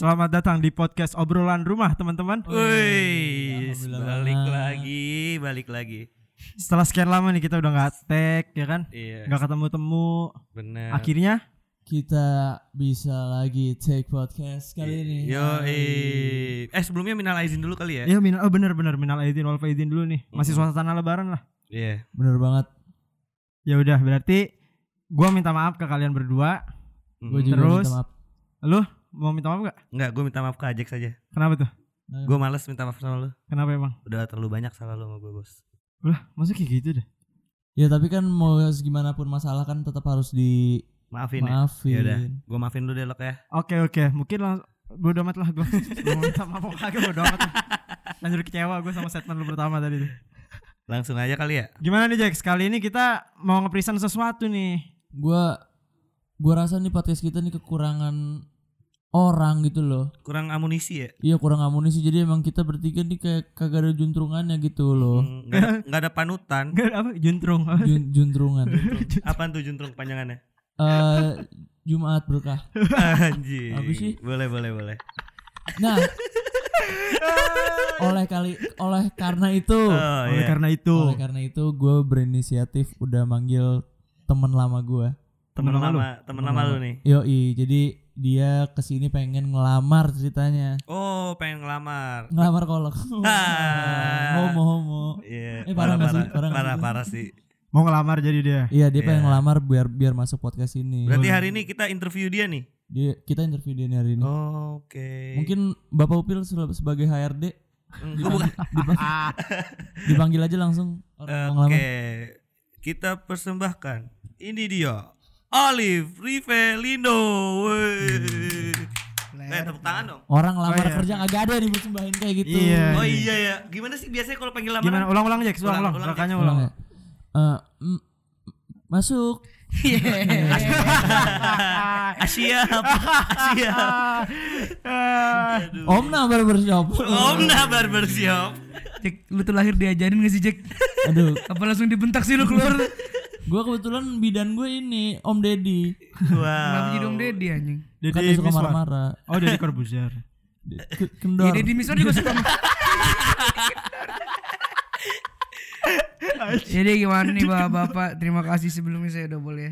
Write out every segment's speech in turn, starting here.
Selamat datang di podcast obrolan rumah teman-teman. Wih, balik banget. lagi, balik lagi. Setelah sekian lama nih kita udah nggak tag ya kan, Iya, nggak ketemu-temu. benar. Akhirnya Kita bisa lagi take podcast kali ini. Yo, eh, eh sebelumnya minal aizin dulu kali ya. ya minal oh bener bener minal aidin wal faizin dulu nih. Masih Mm-mm. suasana lebaran lah. Iya. Bener banget. Ya udah berarti gua minta maaf ke kalian berdua. Gue Mm. juga Terus? minta maaf. Lu mau minta maaf gak? Enggak, gue minta maaf ke Ajek saja. Kenapa tuh? Gue males minta maaf sama lu. Kenapa emang? Udah terlalu banyak salah lu sama gue, Bos. Lah, masa kayak gitu deh? Ya tapi kan mau gimana pun masalah kan tetap harus di Maafin ya. maafin. Yaudah. Gue maafin lu deh, Lok ya. Oke oke, mungkin langsung bodo amat lah gue. mau minta maaf kagak bodo amat. lah. Lanjut kecewa gue sama statement lu pertama tadi tuh. Langsung aja kali ya. Gimana nih Jack? Kali ini kita mau ngepresent sesuatu nih. Gua gua rasa nih podcast kita nih kekurangan orang gitu loh. Kurang amunisi ya. Iya kurang amunisi jadi emang kita bertiga nih kayak kagak ada juntrungannya gitu loh. Hmm, Nggak ada, nggak ada panutan. Enggak apa juntrung. Jun- juntrungan. Apaan tuh juntrung panjangannya? Eh Jumat berkah. Anjir. Apa sih? Boleh, boleh, boleh. Nah, oleh kali oleh karena itu, Oh, Oleh iya. karena itu oleh karena itu gue berinisiatif udah manggil temen lama gue. Temen Temen lama temen lama lu nih. Yoi, jadi dia ke sini pengen ngelamar ceritanya. Oh, pengen ngelamar. Ngelamar kolok. Homo homo. Iya, Eh, parah sih? parah, Parah parah, sih? parah sih. mau ngelamar jadi dia. Iya, dia pengen Iya. ngelamar biar biar masuk podcast ini. Berarti hari ini kita interview dia nih. Dia kita interview dia nih hari ini. Oh, Oke. Mungkin Bapak Upil sebagai HRD Hmm, oh, bukan. dipang- dipanggil aja langsung orang mau Oke. ngelamar. Kita persembahkan. Ini dia. Olive Rivelino. Woi. Eh, tepuk tangan dong. Orang lamar iya. kerja kagak ada nih bersembahin kayak gitu. Iya. Oh iya ya. Gimana sih biasanya kalau panggil lamaran? Gimana? Ulang-ulang Jack, Ulang, ulang-ulang. ulang, Ulang ulang. ya. Eh, mm, masuk. Asia. Asia. Om nah barbershop. Om nah barbershop. Jack, lu tuh lahir diajarin gak sih Jack? Aduh, Apa langsung dibentak sih lu keluar? Gua kebetulan bidan gue ini Om Deddy. Kenapa Wow. jadi Om Deddy anjing? Jadi Kan dia suka marah-marah. Oh, jadi Corbuzier. Ke- Kendor. Ya Deddy Miswar juga suka Jadi gimana nih bapak-bapak? Terima kasih sebelumnya saya udah boleh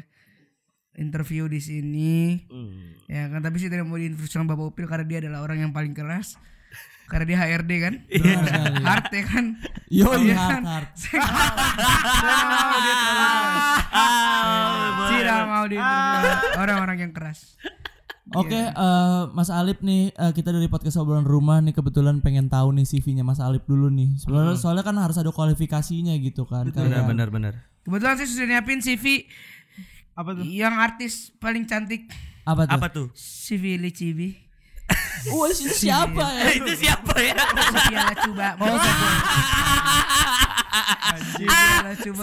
interview di sini. Hmm. Ya kan tapi sih tidak mau diinterview sama Bapak Upil karena dia adalah orang yang paling keras. Karena dia HRD kan. Hard ya kan. Yo, Iya hard kan? hard. Saya nggak mau dia terlalu keras. Tidak mau diinterview orang-orang yang keras. Oke, eh, Mas Alip nih eh, kita dari podcast obrolan rumah nih kebetulan pengen tahu nih CV-nya Mas Alip dulu nih. Soalnya, soalnya kan harus ada kualifikasinya gitu kan. Benar, Kayak benar, benar. Kebetulan saya sudah nyiapin CV Apa tuh? yang artis paling cantik apa tuh? Apa tuh? CV Licibi. Wah, itu siapa ya? Itu siapa ya? Sophia Lacuba. Oh, Sophia Lacuba.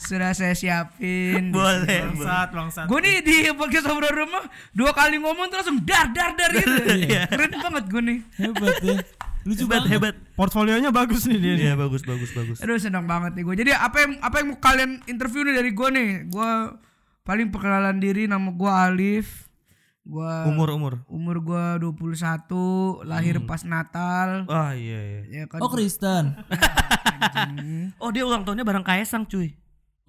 Sudah saya siapin. Boleh. boleh. Bangsat, bangsat. Gue nih di podcast obrolan rumah dua kali ngomong tuh langsung dar dar dar gitu. Keren banget gue nih. Hebat ya. Lucu Hebat, banget. hebat. Portfolionya bagus nih dia. Iya, bagus, bagus, bagus. Aduh senang banget nih gue. Jadi apa yang apa yang mau kalian interview nih dari gue nih? Gue paling perkenalan diri nama gue Alif. Gue Umur, umur. umur gue 21, lahir pas Natal. Oh iya, iya. Ya kan. Oh, Kristen. anjing. Oh dia ulang tahunnya bareng Kaisang cuy.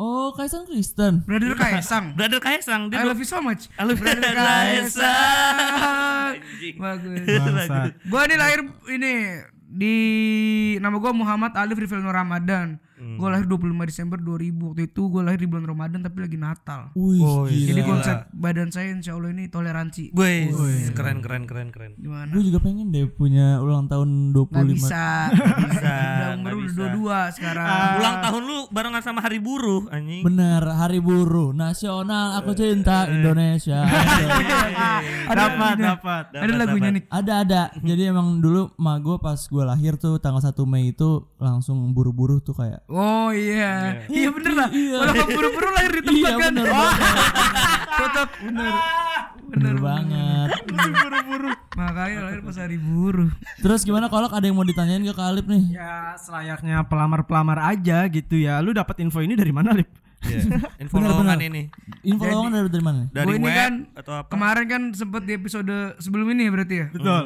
Oh, Kaisang Kristen. Brother Kaisang. Brother Kaisang dia I love you so much. Halo Brother Kaisang. Bagus. Bangsat. Gua nih lahir ini di nama gua Muhammad Alif Rivelno Ramadan. Hmm. Gua lahir 25 Desember 2000. Waktu itu gua lahir di bulan Ramadan tapi lagi Natal. Wih, Oh, iya. Jadi konsep badan saya insya Allah ini toleransi. Wih, keren keren keren keren. Gimana? Gue juga pengen deh punya ulang tahun 25. Nggak bisa. Nggak bisa. Udah umur nggak udah bisa. dua dua sekarang. Ulang tahun lu barengan sama Hari Buruh anjing. Benar, Hari Buruh Nasional Aku Cinta Indonesia. Dapat, dapat. Ada lagunya nih. ada ada. Jadi emang dulu emak gue pas gue lahir tuh tanggal 1 Mei itu langsung buru-buru tuh kayak Oh iya. Iya bener lah. Iya. Kalau kamu buru-buru lahir di tempat Iya kan. bener banget. Tetap bener. Bener banget. Buru-buru. Makanya lahir pas hari buruh. Terus gimana kolok ada yang mau ditanyain ke Kak Alip nih? Ya selayaknya pelamar-pelamar aja gitu ya. Lu dapat info ini dari mana, Lip? Iya. Info Benar, lowongan benar. ini. Info lowongan dari, dari mana? Dari Gua ini web kan atau apa? Kemarin kan sempet di episode sebelum ini ya berarti ya. Betul.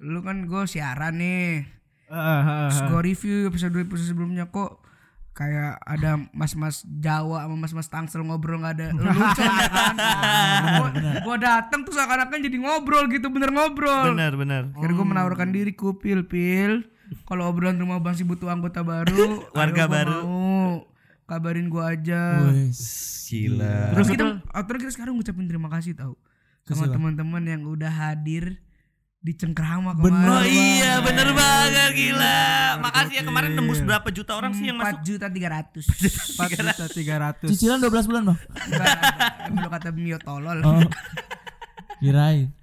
Lu kan gue siaran nih. Eh, eh, eh, Terus eh. gue review episode episode sebelumnya kok kayak ada mas-mas Jawa sama mas-mas Tangsel ngobrol nggak ada lucu ya kan. Gua, gua datang tuh seakan-akan jadi ngobrol gitu bener ngobrol. Benar, benar. Akhirnya gue menawarkan diri ku pil pil. Kalau obrolan rumah bang sih butuh anggota baru, Warga baru. mau. Kabarin gua aja. Wes. Gila. Terus kita, akhirnya kita sekarang ngucapin terima kasih tahu sama teman-teman yang udah hadir di Cengkrama kemarin. Oh iya, bener banget gila. Makasih ya kemarin nembus berapa juta orang sih yang masuk? Empat juta tiga ratus. 4 juta 300. Cicilan 12 bulan, Bang. Kalau kata Mio tolol. Oh. Kirain.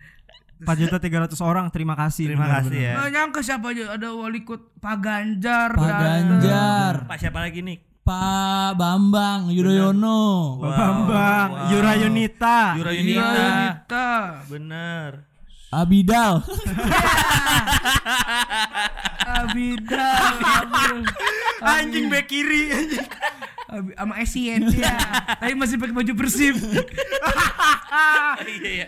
4 juta 300 orang. Terima kasih. Terima benar, kasih ya. Nggak nyangka siapa aja ada wali kota Pak Ganjar. Pak. Ganjar, Pak siapa lagi nih? Pak Bambang Wow, Yudhoyono. Bambang, wow. Yura Yunita. Yura Iya, Yunita. Yunita. Bener. Abidal. Abida. Anjing bek kiri anjing. Sama Essien ya. Tapi masih pakai baju persib. Iya, iya.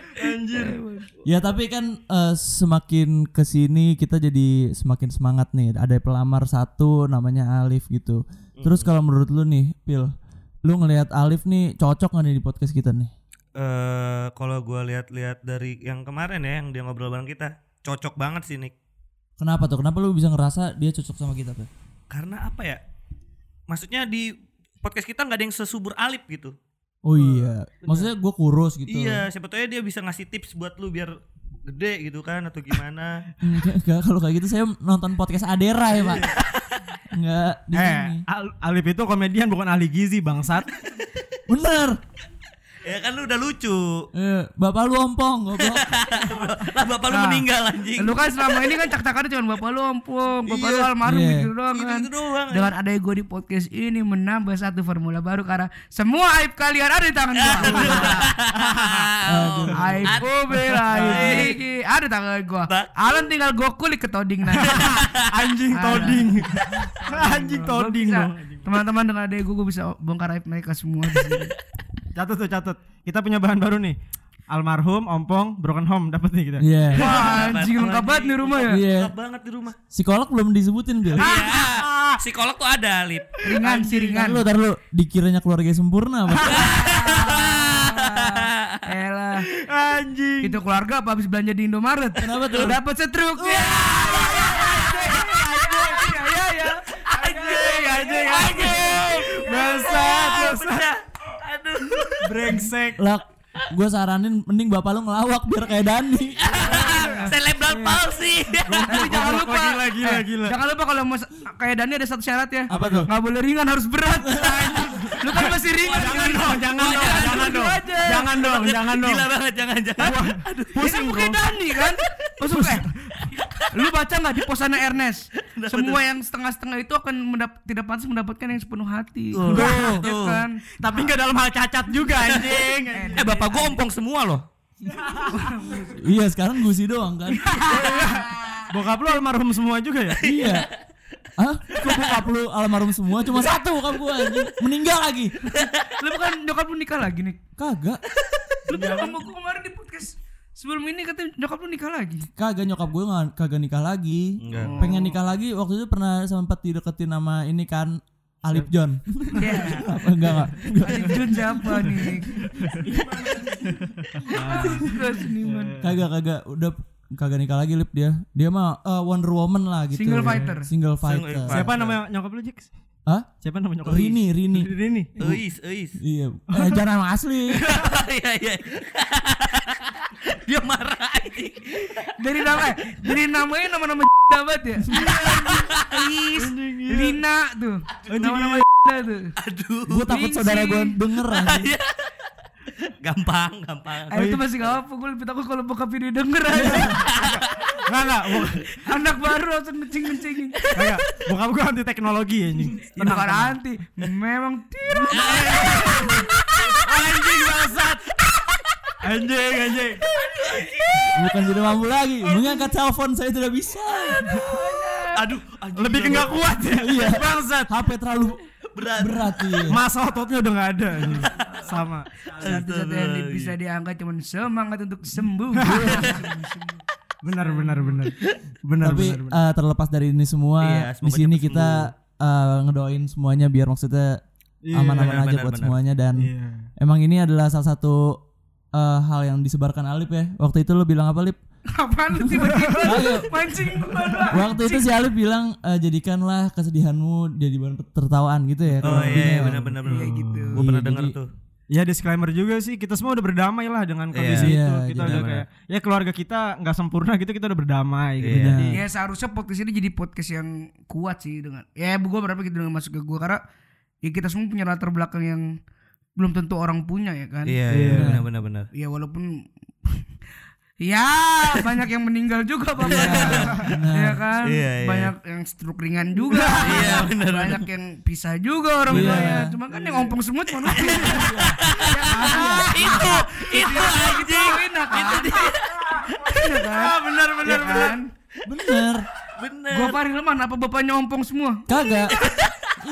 Ya tapi kan eh, semakin ke sini kita jadi semakin semangat nih. Ada pelamar satu namanya Alif gitu. Terus kalau menurut lu nih, Pil, lu ngelihat Alif nih cocok gak nih di podcast kita nih? Eh kalau gua lihat-lihat dari yang kemarin ya yang dia ngobrol bareng kita, cocok banget sih Nick. Kenapa tuh? Kenapa lu bisa ngerasa dia cocok sama kita, Pil? Karena apa ya? Maksudnya di podcast kita nggak ada yang sesubur Alip gitu. Oh iya, maksudnya gue kurus gitu. Iya, siapa tahu ya dia bisa ngasih tips buat lu biar gede gitu kan atau gimana. Enggak, enggak, kalau kayak gitu saya nonton podcast Adera ya, Pak. Enggak di sini. Eh, Al- Alif itu komedian bukan ahli gizi bangsat. Bener. Ya kan lu udah lucu. Eh, bapak lu ompong, goblok. lah bapak lu Nah, meninggal anjing. Lu kan selama ini kan cak-cakannya cuma bapak lu ompong, bapak lu Iya. almarhum Iya. gitu doang kan. itu doang. Dengan adanya gue di podcast ini menambah satu formula baru karena semua aib kalian ada di tangan gue. aib aib Diki, ada di tangan gue. Alan tinggal gue kulik ke toding nanti. Anjing toding. Anjing toding. Teman-teman dengan adanya gue, gue bisa bongkar aib mereka semua di sini. Catat tuh catat. Kita punya bahan baru nih. Almarhum, ompong, broken home dapat nih kita. Iya. Wah anjing lengkap banget nih rumah ya. Iya. Lengkap banget di rumah. Psikolog belum disebutin, Bil. Iya. Psikolog tuh ada, Lip. Ringan sih ringan. lu, tar lu. Dikiranya keluarga sempurna apa? Elah. Anjing. Itu keluarga apa habis belanja di Indomaret? Kenapa tuh? Dapat setruk. Ya. Ya ya ya. Anjing, anjing, anjing. Bangsat, bangsat. Brengsek. Lah, gue saranin mending bapak lu ngelawak biar kayak Dani. Cerebral palsy. Tapi jangan lupa. Gila, gila, eh, gila. Jangan lupa kalau mau kayak Dani ada satu syarat ya. Apa tuh? Nggak boleh ringan harus berat. Lu kan masih ringan. Jangan dong, jangan dong, jangan dong. Jangan dong, jangan dong. Gila banget, jangan jangan. Pusing bro. Kayak Dani kan. Masuk eh. Lu baca nggak di posana Ernest? Semua yang setengah-setengah itu akan mendap tidak pantas mendapatkan yang sepenuh hati. Tuh. Ya kan? Tapi nggak dalam hal cacat juga anjing. Eh bapak gua ompong semua loh. iya, sekarang gusi doang kan. Bokap lu almarhum semua juga ya? iya. Hah? Kok bokap lu almarhum semua? Cuma satu bokap gua anjing. Meninggal lagi. Lu bukan nyokap lu nikah lagi nih. Kagak. Lu bilang sama gua kemarin di podcast sebelum ini katanya nyokap lu nikah lagi. Kagak nyokap gue nggak kagak nikah lagi. Enggak. Pengen nikah lagi waktu itu pernah sempat dideketin sama ini kan Alip John. Iya. Apa, enggak enggak. Ali Jun siapa nih? Seniman. Kagak kagak udah kagak nikah lagi Lip dia. Dia mah eh, Wonder Woman lah gitu. Single fighter. Single fighter. Single Siapa nama nyokap lu, Jix? Hah? Siapa nama nyokap? Rini, Rini. Rini. Eis, eis. Iya. Eh, jangan nama asli. Iya iya. Dia marah anjing. Dari nama dari namanya nama-nama banget ya. Is, Lina tuh. Nama-nama tuh. Aduh. gue takut saudara gue denger anjing. Gampang, gampang. Eh, itu masih gak apa, gue lebih takut kalau bokap ini denger aja. Enggak enggak, Anak baru langsung ngecing-ngecingin. enggak. Bokap gua anti teknologi anjing. Ini bukan anti, memang tidak. Anjing bangsat. Anjing, anjing. Bukan tidak mampu lagi. Mengangkat telepon saya tidak bisa. Aduh, anjing. Lebih ke enggak kuat ya. Iya. Bangsat. HP terlalu berat. berat iya. Masa ototnya udah nggak ada. Sama. Satu-satu yang di- bisa diangkat cuma semangat untuk sembuh. Benar benar benar. Benar Tapi benar. benar. eh, terlepas dari ini semua, Iya, di sini kita eh, ngedoain semuanya biar maksudnya Iya, aman-aman benar, aja benar, buat benar. semuanya dan Iya. emang ini adalah salah satu eh, hal yang disebarkan Alip ya. Waktu itu lu bilang apa Lip? Apaan lu tiba-tiba mancing gua? Waktu itu si Alip bilang eh, jadikanlah kesedihanmu jadi bahan tertawaan gitu ya. Oh iya ya. benar. Iya, gitu. Gue pernah Iya, denger jadi- tuh. Ya disclaimer juga sih kita semua udah berdamai lah dengan kondisi itu. Iya, kita udah kayak ya keluarga kita nggak sempurna gitu kita udah berdamai gitu. Iya. Jadi Ya seharusnya podcast ini jadi podcast yang kuat sih dengan ya gue berapa gitu dengan masuk ke gue karena ya kita semua punya latar belakang yang belum tentu orang punya ya kan. Iya Iya. iya benar benar benar. Ya walaupun ya banyak yang meninggal juga bang ya kan Iya, iya. banyak yang stroke ringan juga Iya, benar, banyak yang pisah juga orang Iya. tuanya cuma kan yang ompong semut cuma. Ya kan? Itu itu Gitu, enak kan? Iya kan? benar benar Ya kan? Bener. benar. Gua Farilman apa bapaknya ompong semua? Kagak.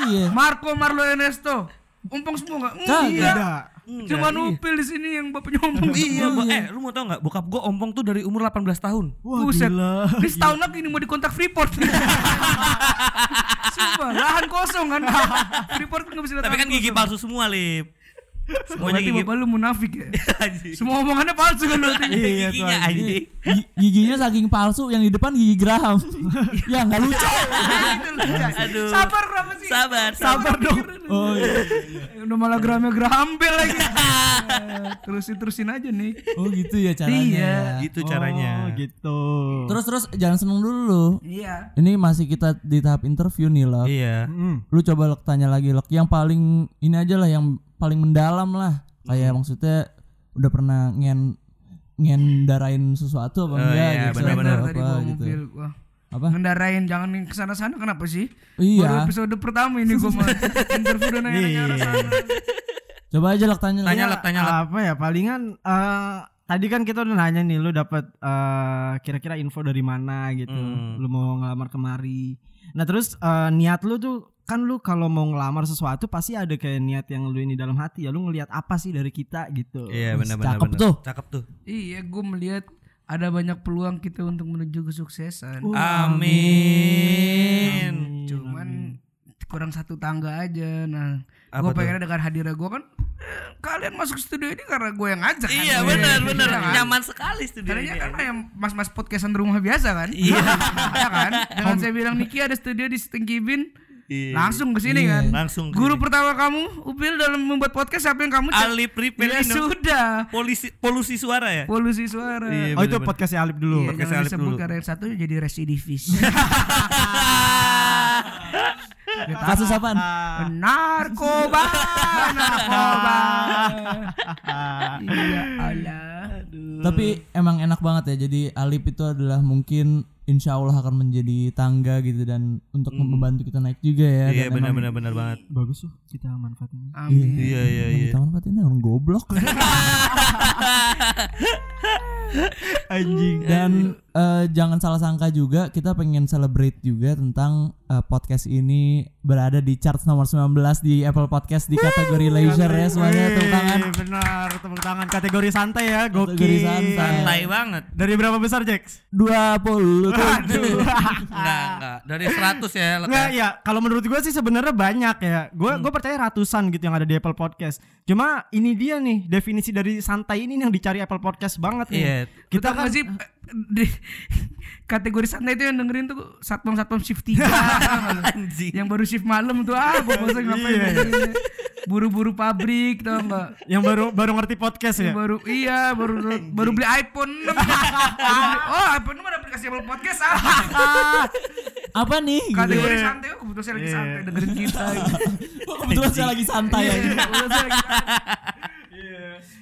iya. Marco Marlo Ernesto. Ompong semua enggak? Kagak. Enggak. Cuma Upil di sini yang bapaknya ompong. Iya, Bo. eh lu mau tau nggak? Bokap gue ompong tuh dari umur 18 tahun. wah Buset. gila. Ini setahun lagi ini mau dikontak Freeport. Sumpah, lahan kosong kan. Freeport kan nggak bisa Tapi kan gigi palsu semua, Lip. Semuanya Berarti gigi bapak lu munafik ya. Semua omongannya palsu kan berarti. Iya, giginya anjing. anjing. Gi- Giginya saking palsu yang di depan gigi Graham. ya nggak lucu. Aduh. Sabar kenapa sih? Sabar, Sabar dong. Oh iya. Eh, Udah malah gramnya gerambel lagi. Eh, terusin terusin aja nih. Oh gitu ya caranya. Iya. ya. Gitu caranya. Oh, gitu. Terus terus jangan seneng dulu. Iya. Ini masih kita di tahap interview nih loh. Iya. Lu coba Lek, tanya lagi Lek. Yang paling ini aja lah yang paling mendalam lah. Kayak Hmm. maksudnya udah pernah ngen ngendarain sesuatu apa Oh, enggak iya, gitu. benar-benar. atau tadi apa gua gitu. mobil gua. Apa? Ngendarain jangan ke sana-sana kenapa sih? Baru Iya. episode pertama ini gua mau interview dan nanya-nanya arah sana. Coba aja Lek tanya. Tanya Lek, tanya Lek. Apa ya palingan eh tadi kan kita udah nanya nih lu dapat eh, kira-kira info dari mana gitu. Hmm. Lu mau ngelamar kemari. Nah, terus eh, niat lu tuh kan lu kalau mau ngelamar sesuatu pasti ada kayak niat yang lu ini dalam hati ya lu ngelihat apa sih dari kita gitu. Iya, benar benar. cakep tuh. Cakep tuh. Iya, gua melihat ada banyak peluang kita untuk menuju kesuksesan. Amin. Cuman kurang satu tangga aja. Nah, gue pengen dengan hadirnya gue kan eh, kalian masuk studio ini karena gue yang ngajak. kan. Iya, benar Iya benar. kan? Nyaman sekali studio Tadinya ini. kan yang mas-mas podcastan di rumah biasa kan? Iya. ya kan? Dengan saya bilang Niki ada studio di Stinky Bin, Iya. Langsung ke sini Iya. kan. Langsung Guru sini. pertama kamu Upil dalam membuat podcast siapa yang kamu cek? Alip Ya Ripelino. sudah. Polisi polusi suara ya? Polusi suara. Iya, Oh itu podcastnya Alip dulu. Iya, podcast Alip disebut dulu. yang satu jadi residivis. Kasus apaan? narkoba, narkoba. Iya Allah. Tapi emang enak banget ya. Jadi Alip itu adalah mungkin insya Allah akan menjadi tangga gitu dan untuk membantu kita naik juga ya. Iya benar benar benar banget. Bagus tuh kita manfaatin. Amin. Iya iya Emang iya. Kita manfaatin orang goblok. Anjing. Dan eh, jangan salah sangka juga kita pengen celebrate juga tentang eh, podcast ini berada di chart nomor 19 di Apple Podcast di kategori leisure ya semuanya tepuk tangan. Benar, tepuk tangan kategori santai ya, gokil. Kategori santai. Santai banget. Dari berapa besar, Jax? 20 Aduh. Enggak enggak. Dari 100 ya. Enggak ya. kalau menurut gue sih sebenarnya banyak ya. Gue gue percaya ratusan gitu yang ada di Apple Podcast. Cuma ini dia nih definisi dari santai ini yang dicari Apple Podcast banget nih. Iya. Kita kan sih di kategori santai itu yang dengerin tuh satpam satpam shift 3 Anjing. yang baru shift malam tuh ah gue bosan ngapain Iya. buru-buru pabrik tau enggak yang baru baru ngerti podcast ya. baru iya baru baru beli iPhone 6 oh iPhone 6 ada aplikasi Apple Podcast ah Apa nih? Gitu. kategori santai oh kebetulan saya lagi santai dengerin kita Kebetulan saya lagi santai Iya, aja. kebetulan saya lagi santai.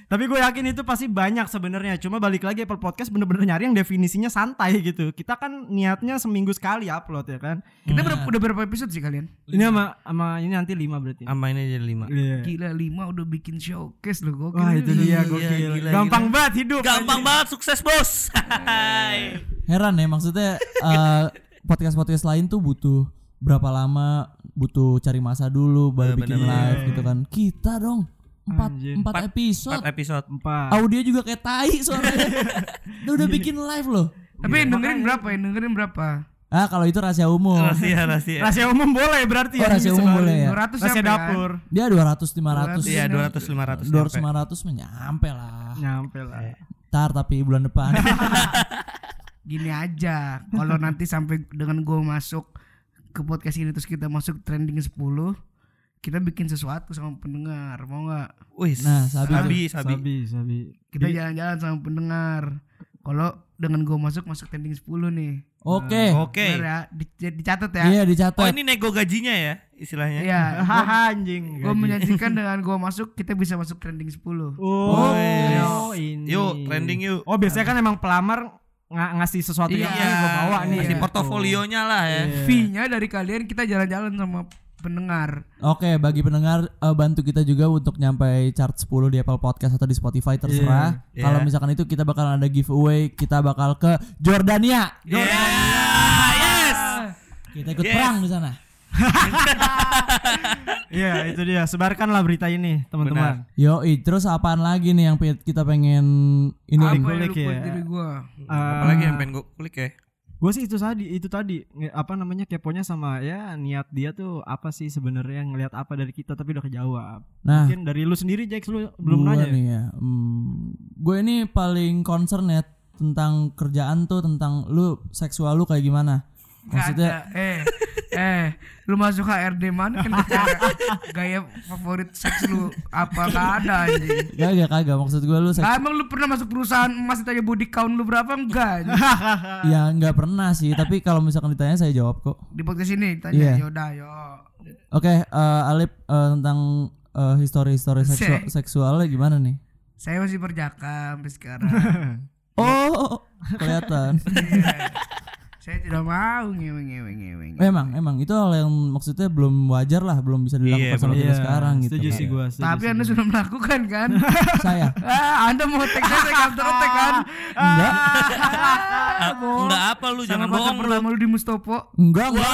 Tapi gue yakin itu pasti banyak sebenarnya. Cuma balik lagi Apple Podcast bener-bener nyari yang definisinya santai gitu. Kita kan niatnya seminggu sekali upload ya kan. kita berapa, udah berapa episode sih kalian Ini sama sama ini nanti 5 berarti. Sama ini jadi 5. Iya. gila lima udah bikin showcase loh gokil Wah itu dia Iya, gokil. gila, Gampang gila. banget hidup. Gampang banget sukses, Bos. Heran ya maksudnya eh, podcast-podcast lain tuh butuh berapa lama butuh cari masa dulu baru Bener, bikin bener, live bener. gitu kan. Kita dong empat Anjir. empat Empat- episode. Empat episode. Empat. Audio juga kayak tai suaranya. Dia udah bikin live loh. Tapi yang dengerin berapa ya? Dengerin berapa? Ah kalau itu rahasia umum. Rahasia, rahasia. Rahasia umum boleh berarti Oh, ya. rahasia umum boleh ya. 200 Rahasia kan? dapur. Dia 200 500. Iya, 200 500. 200 500 mah nyampe lah. Nyampe lah. Ntar tapi bulan depan. Gini aja, kalau nanti sampai dengan gue masuk ke podcast ini terus kita masuk trending 10 kita bikin sesuatu sama pendengar mau nggak Wih, Nah, sabi sabi, sabi. Sabi, sabi. kita jalan-jalan sama pendengar kalau dengan gue masuk masuk trending 10 nih Oke. Oke. Bener ya Di- dicatat ya Iya Oh, dicatat. ini nego gajinya ya istilahnya. iya Hahaha anjing. gue menyajikan dengan gue masuk kita bisa masuk trending 10 Oh, Ayo. ini. Yuk, trending yuk. Oh, biasanya kan emang pelamar ng- ngasih sesuatu yang Iya. ini gua bawa nih. Masih gitu. portofolionya lah ya. fee-nya dari kalian kita jalan-jalan sama pendengar Oke, bagi pendengar eh, bantu kita juga untuk nyampe chart 10 di Apple Podcast atau di Spotify terserah. Iya. Kalau Iya. misalkan itu kita bakal ada giveaway, kita bakal ke Jordania. Yeah, yes. Kita ikut Yes. perang di sana. Iya, itu dia. Sebarkanlah berita ini, teman-teman. Yoi, terus apaan lagi nih yang kita pengen ini apa yang kulik ya. diri gue Apalagi yang pengen gue klik ya. Gue sih itu tadi, itu tadi apa namanya keponya sama ya niat dia tuh apa sih sebenarnya ngelihat apa dari kita tapi udah kejawab. Nah, Mungkin dari lu sendiri Jax lu belum gua nanya. ya? nih ya. Hmm, gue ini paling concern ya tentang kerjaan tuh tentang lu seksual lu kayak gimana? Maksudnya Gak ada. eh eh lu masuk HRD mana kan gaya, gaya favorit seks lu apa gak ada anjing kagak kagak maksud gue lu seks Lah, emang lu pernah masuk perusahaan masih tanya body count lu berapa enggak ya nggak pernah sih, tapi kalau misalkan ditanya saya jawab kok. di podcast ini tanya Iya. yaudah yo Oke, eh, Alip eh, tentang eh, histori-histori seksual, Sek. seksualnya gimana nih? saya masih perjaka sampai sekarang Oh, kelihatan. Iya. Saya tidak mau ngewe ngewe ngewe ngewe. emang, emang itu hal yang maksudnya belum wajar lah, belum bisa dilakukan Iya, sama kita sekarang gitu. Setuju sih gua. setuju tapi sih anda gua. sudah melakukan kan Saya ah anda mau tag saya counter attack kan enggak, ah. Enggak apa lu, jangan bohong lu. pertama lu di Mustopo enggak, enggak.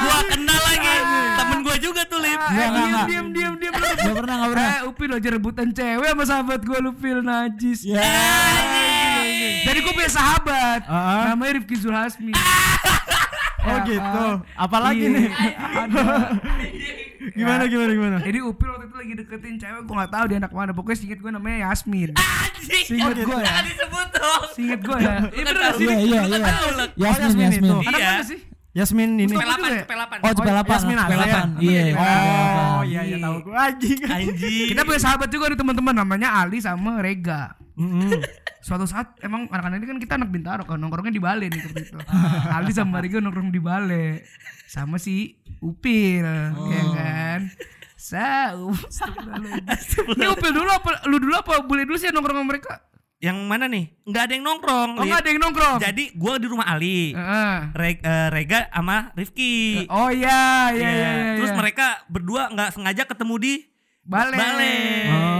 Gua kenal lagi. Temen gua juga tuh, Lip. Enggak, eh, enggak, diam diam diam diam Enggak pernah, enggak pernah. Eh, Upi lo aja rebutan cewek sama sahabat gue lu feel najis. Ya. Jadi gue punya sahabat, Ah. namanya Rifki Zulhasmi. Oh Ya, gitu. Apalagi Iya, nih? Gimana gimana gimana? Jadi Upil waktu itu lagi deketin cewek, gue gak tahu dia anak mana. Pokoknya singkat gue namanya Yasmin. Anjing. Singkat gue ya. disebut dong. Singkat gue ya. Iya sih? Iya, iya, iya. Yasmin, Yasmin. Anak Iya. mana sih? Yasmin ini. Mustafa P8, juga ya? P8. Oh, CP8, Yasmin Azhar. CP8. Iya, Iya. Oh, CP8. iya iya tahu gua anjing. Anjing. Kita punya sahabat juga nih teman-teman namanya Ali sama Rega. Mm-mm. Suatu saat emang anak-anak ini kan kita anak Bintaro kan nongkrongnya di Bale nih waktu itu. Ali sama Rega nongkrong di Bale sama si Upil, ya kan. Sa, Ini Upil dulu apa? Lu dulu apa? Boleh dulu sih nongkrong sama mereka? Yang mana nih? Enggak ada yang nongkrong. Oh Lip. nggak ada yang nongkrong? Jadi gua di rumah Ali. Heeh. Reg- eh, Rega sama Rifki. Oh iya, iya, Iya. iya, iya. Terus iya. mereka berdua nggak sengaja ketemu di Bale. Bale.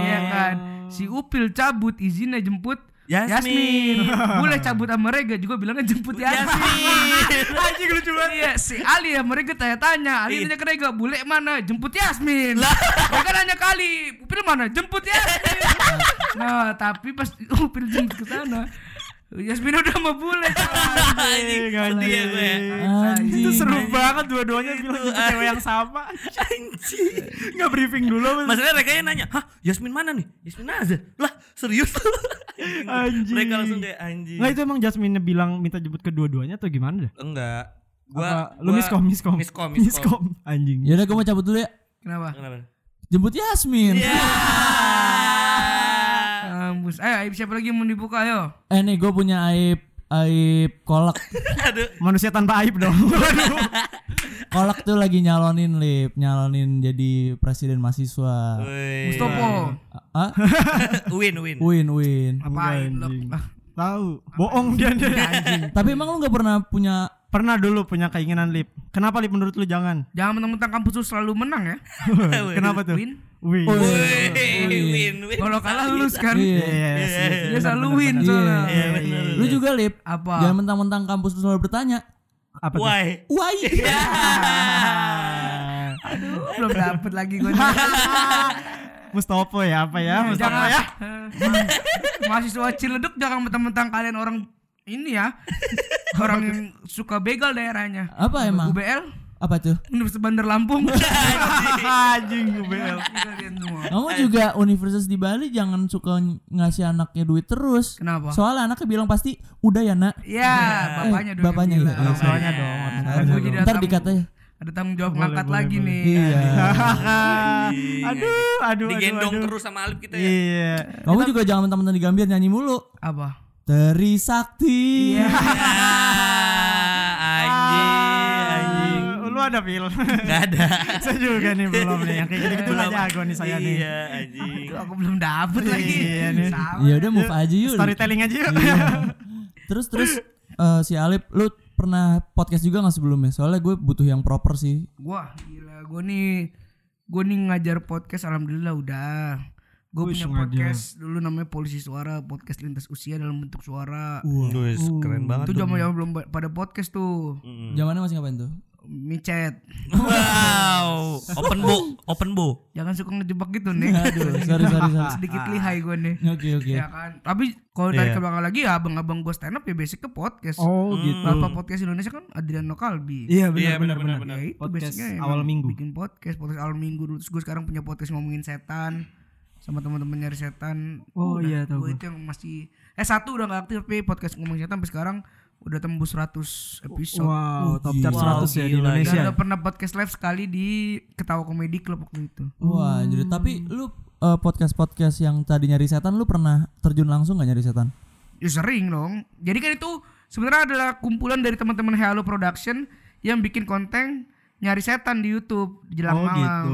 Iya kan. Si Upil cabut izinnya jemput Yasmin. Boleh cabut sama Rega juga bilangnya jemput Yasmin. Yasmin. Anjing lucu banget. Iya, si Ali ya mereka tanya-tanya. Ali tanya ke Rega, "Bule mana? Jemput Yasmin." Rega nanya ke Ali, "Upil mana? Jemput Yasmin." nah, tapi pas Upil jemput ke sana, Yasmin udah sama bule. Anjing. Sedih ya gue ya. Anjing. Itu seru banget dua-duanya bilang Itu, cewek yang sama. Anjing. Enggak briefing dulu. Maksudnya Rega yang nanya, "Hah, Yasmin mana nih?" Yasmin aja. Lah, serius? Anjing. Mereka langsung kayak anjing. Nggak itu emang Jasmine bilang minta jemput kedua-duanya atau gimana dah? Enggak. Apa, Gua lu gua- miskom miskom Miskom, miskom. anjing Ya udah gue mau cabut dulu ya. Kenapa? Kenapa? Jemput Yasmin. Iya. Ambus. Eh, aib siapa lagi yang mau dibuka ayo? Eh nih gue punya aib aib kolak. Aduh. manusia tanpa aib dong Kolak tuh lagi nyalonin lip, nyalonin jadi presiden mahasiswa. Mustopo. Ah, Win, win. win win. Apain lo? anjing. Ah, tahu bohong dia dia anjing Tapi emang lu nggak pernah punya pernah dulu punya keinginan lip kenapa lip menurut lu jangan Jangan mentang-mentang kampus lu selalu menang ya. kenapa tuh Win. Wih. Wih, win, win. Kalau kalah lulus kan. Iya. Yes, yes, Dia selalu win Iya. soalnya. Iya. Lu juga lip. Apa? Jangan mentang-mentang kampus lu selalu bertanya. Apa tuh? Why? Wah iya. Aduh, belum dapet lagi gue. Mustopo ya apa ya? Mustopo jangan ya. Mahasiswa Ciledug jangan mentang-mentang kalian orang ini ya. orang yang suka begal daerahnya. Apa emang? UBL Apa tuh? Universitas Bandar Lampung. Anjing UBL. Kamu juga universitas di Bali jangan suka ngasih anaknya duit terus. Kenapa? Soalnya anaknya bilang pasti udah ya nak. Ya, bapaknya Eh, bapaknya ya. Tuanya dong. tamu- dikatanya. Ada tanggung jawab Boleh, ngangkat boleh, lagi boleh. nih. Iya. aduh, aduh, Digendong aduh, aduh. terus sama Alif kita ya. Iya. Kamu juga jangan mentang-mentang di Gambir nyanyi mulu. Apa? Trisakti. Iya. Ya, anjing, anjing. Ah, Lu ada film? Gak ada. saya juga nih belum nih. Yang kayak gitu-gitu Belum. jago nih saya nih. Iya, anjing. Aduh, aku belum dapet lagi. Iya nih. Ya udah move aja yuk. Storytelling aja yuk. Terus terus eh, si Alip lu pernah podcast juga gak sebelumnya? Soalnya gue butuh yang proper sih. Wah, gila. Gue nih, gue nih ngajar podcast. Alhamdulillah udah. Gue punya podcast dulu namanya Polisi Suara, podcast lintas usia dalam bentuk suara. Wih, keren banget. Itu tuh. zaman zaman belum pada podcast tuh. Mm. Zamannya masih ngapain tuh? Micet. Wow, open bo, open bo. Jangan suka ngejebak gitu nih. Aduh, sorry sorry sorry. Sedikit lihai gue nih. Oke oke. Ya kan. Tapi kalau tarik Iya. ke belakang lagi ya abang-abang gue stand up ya basic ke podcast. Oh gitu. Bapak podcast Indonesia kan Adriano Kalbi. Iya Iya, benar benar benar, benar. Ya itu Podcast basicnya awal minggu. Bikin podcast, podcast awal minggu dulu. Terus gue sekarang punya podcast ngomongin setan sama teman-teman nyari setan. Oh, iya, tahu Gue itu yang masih eh satu udah gak aktif tapi podcast ngomongin setan sampai sekarang udah tembus 100 episode. Wow, top gila. chart 100 ya di Dan Indonesia. udah pernah podcast live sekali di Ketawa Komedi Club waktu itu. Wah, jadi tapi lu podcast podcast yang tadi nyari setan lu pernah terjun langsung gak nyari setan? Ya sering dong. Jadi kan itu sebenarnya adalah kumpulan dari teman-teman Halo Production yang bikin konten nyari setan di YouTube Jelang Oh, Malam gitu.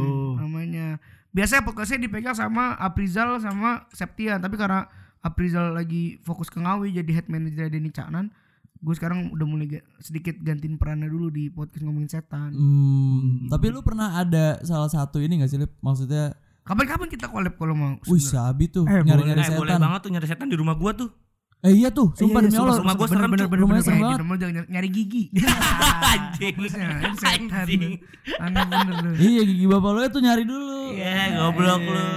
Biasanya podcastnya dipegang sama Aprizal sama Septian, tapi karena Aprizal lagi fokus ke Ngawi jadi head manager Denny Caknan, gue sekarang udah mulai ga- sedikit gantiin perannya dulu di podcast ngomongin setan. Hmm, tapi lu pernah ada salah satu ini gak sih Lip? Maksudnya, Kapan-kapan kita collab kalau mau. wih sabi tuh Eh, nyari-nyari Eh, boleh setan. banget tuh nyari setan di rumah gua tuh. Eh iya tuh, sumpah Iya, demi Allah. Rumah gua serem bener, bener, Rumahnya bener. serem Kayak banget. mau jangan nyari gigi. Anjing. Anjing. Aneh bener lu. Iya gigi bapak lu itu nyari dulu. Iya, goblok lu.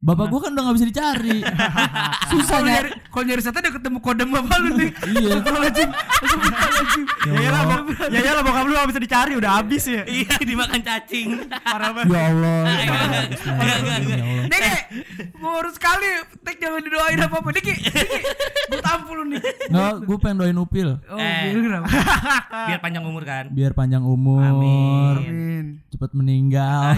Bapak gua kan udah gak bisa dicari. Susah Kalau nyari. kalau nyari setan udah ketemu kode bapak lu nih. Iya. Ya iyalah, bok- ya iyalah bokap lu gak bisa dicari udah habis ya. Iya, dimakan cacing. Parah banget. Ya Allah. Enggak, baru sekali tek jangan didoain apa apa. Niki, Niki, gue tampol lu nih. Nggak, gue pengen doain Upil Oh, Eh. biar kenapa? Biar panjang umur kan. biar panjang umur, Amin. Amin. cepat meninggal,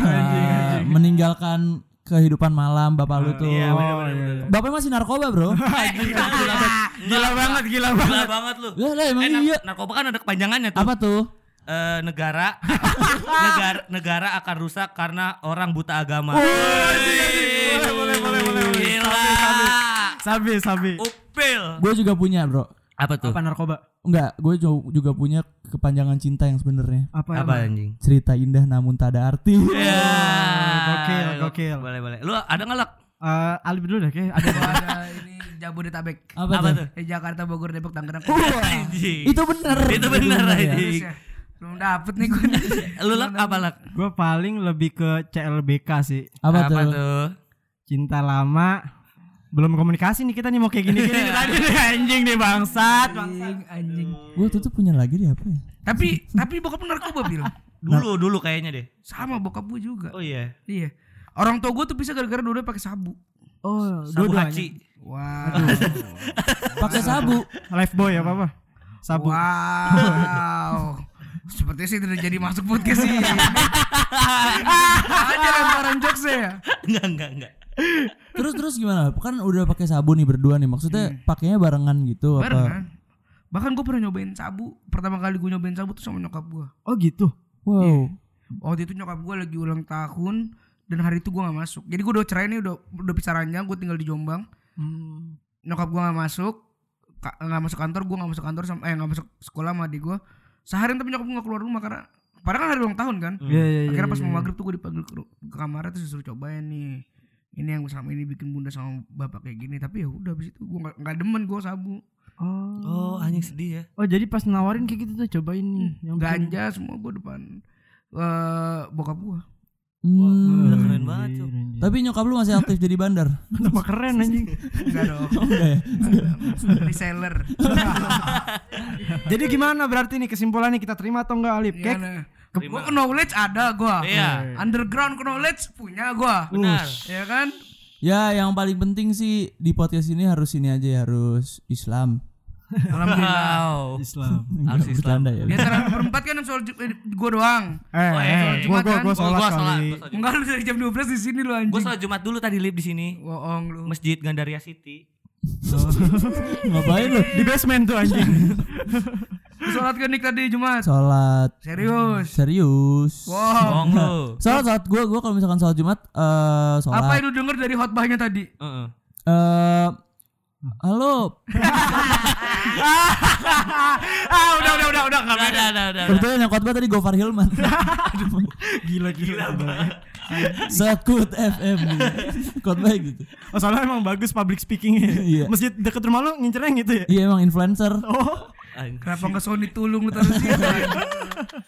meninggalkan kehidupan malam bapak lu tuh. Iya, bener, bener, bener. Bapaknya masih narkoba, Bro. Gila banget, gila Gila banget. banget lu. Lah, lah emang Eh, iya. narkoba kan ada kepanjangannya tuh. Apa tuh? Eh, negara negara negara akan rusak karena orang buta agama. Boleh, boleh, boleh, boleh. Gila. Sabi, sabi. Upil. Gue juga punya, Bro. Apa tuh? Apa narkoba? Enggak, gue juga punya kepanjangan cinta yang sebenarnya. Apa, Apa anjing? Cerita indah namun tak ada arti. Ya. gokil, gokil. Boleh, boleh. Lu ada nggak lak? Eh, Alif dulu deh, kayak ada ada ini Jabodetabek. Apa, Apa tuh? tuh? Eh Jakarta, Bogor, Depok, Tangerang. Anjing. Itu bener. Itu bener ya. anjing. Belum dapet nih gue. Lu lak apa lak? Gue paling lebih ke CLBK sih. Apa, tuh? Cinta lama. Belum komunikasi nih kita nih mau kayak gini-gini nih tadi nih anjing nih bangsat. Anjing, anjing. Gue tuh tuh punya lagi deh apa ya? Tapi tapi bokap narkoba bil. Dulu dulu kayaknya deh. Sama bokap gue juga. Oh iya. Iya. Orang tua gue tuh bisa gara-gara dua pakai sabu. Oh, Sabu haci. Wah. Pakai sabu. Life boy apa apa? Sabu. Wow. Sepertinya sih tidak jadi masuk podcast sih. Aja lemparan jokes ya. Enggak, enggak, enggak. Terus terus gimana? Kan udah pakai sabu nih berdua nih. Maksudnya pakainya barengan gitu apa? Barengan. Bahkan gue pernah nyobain sabu. Pertama kali gue nyobain sabu tuh sama nyokap gue. Oh gitu. Wow. Waktu itu nyokap gue lagi ulang tahun dan hari itu gue nggak masuk. Jadi gue udah cerai nih udah udah pisah ranjang. Gue tinggal di Jombang. Hmm. Nyokap gue nggak masuk. nggak masuk kantor. Gue nggak masuk kantor sama eh nggak masuk sekolah sama adik gue. Seharian tapi nyokap gue nggak keluar rumah karena padahal kan hari ulang tahun kan. Iya iya iya. Akhirnya pas iya, mau iya. maghrib tuh gue dipanggil ke, ke kamar terus disuruh cobain nih. Ini yang selama ini bikin bunda sama bapak kayak gini. Tapi ya udah habis itu gue nggak nggak demen gue sabu. Oh. Oh, anjing sedih ya. Oh, jadi pas nawarin kayak gitu tuh cobain nih yang bikin- Ganja semua gue depan eh bokap gue. Hmm. Keren banget anjir. Tapi nyokap lu masih aktif jadi bandar. Nama keren anjing. Enggak dong. Oh, enggak ya? Reseller. Jadi gimana berarti nih kesimpulannya kita terima atau enggak Alip? Gimana? Gue knowledge ada gua. Iya. Underground knowledge punya gua. Benar. Ya kan? Ya, yang paling penting sih di podcast ini harus ini aja ya, harus Islam. Alhamdulillah. Wow. Islam. Harus Islam. bercanda ya. Di antara berempat kan ju- eh, gua doang. Eh, Oh, iya, eh, soal gua Jumat gua kan? gua Oh, sholat gua kali. sholat, gua sholat. Enggak lu dari jam 12 di sini lu Gue anjing. sholat Jumat dulu tadi live di sini. Bohong lu. Masjid Gandaria City. Ngapain lu? Di basement tuh anjing. Sholat kan Nik tadi Jumat. Sholat Serius. serius. Wow. Bohong lu. Sholat sholat gue gue kalau misalkan sholat Jumat eh sholat. Apa yang lu denger dari khotbahnya tadi? Heeh. Eh, halo. ah, udah udah udah udah enggak Udah, udah, udah, udah. Kebetulan yang khotbah tadi Gofar Hilman. gila gila. Sekut FM. Khotbah gitu. Oh, soalnya emang bagus public speakingnya. Iya. Masjid deket rumah lu ngincernya gitu ya? Iya emang influencer. Oh. Kenapa nggak Sony tulung lu taruh situ?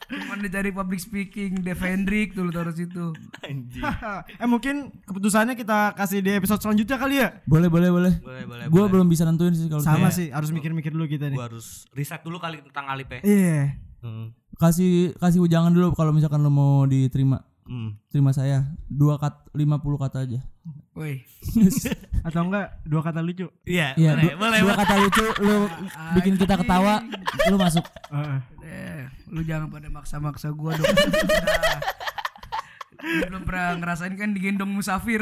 Cuman dicari public speaking, Devendrik tuh lu taruh situ. Anjing. eh mungkin keputusannya kita kasih di episode selanjutnya kali ya? Boleh boleh boleh. Boleh, boleh. Gue boleh. belum bisa nentuin sih kalau Sama sih, harus mikir-mikir dulu kita nih. Gua harus riset dulu kali tentang Alip ya. Iya. Hmm. Kasih kasih ujangan dulu kalau misalkan lo mau diterima. Hmm. Terima saya. Dua kat 50 kata aja. Woi. Atau enggak dua kata lucu. Iya, Iya, boleh, dua, boleh, dua boleh. kata lucu lu bikin kita ketawa, lu masuk. Heeh. Eh, lu jangan pada maksa-maksa gua dong. Lu belum pernah ngerasain kan digendong musafir.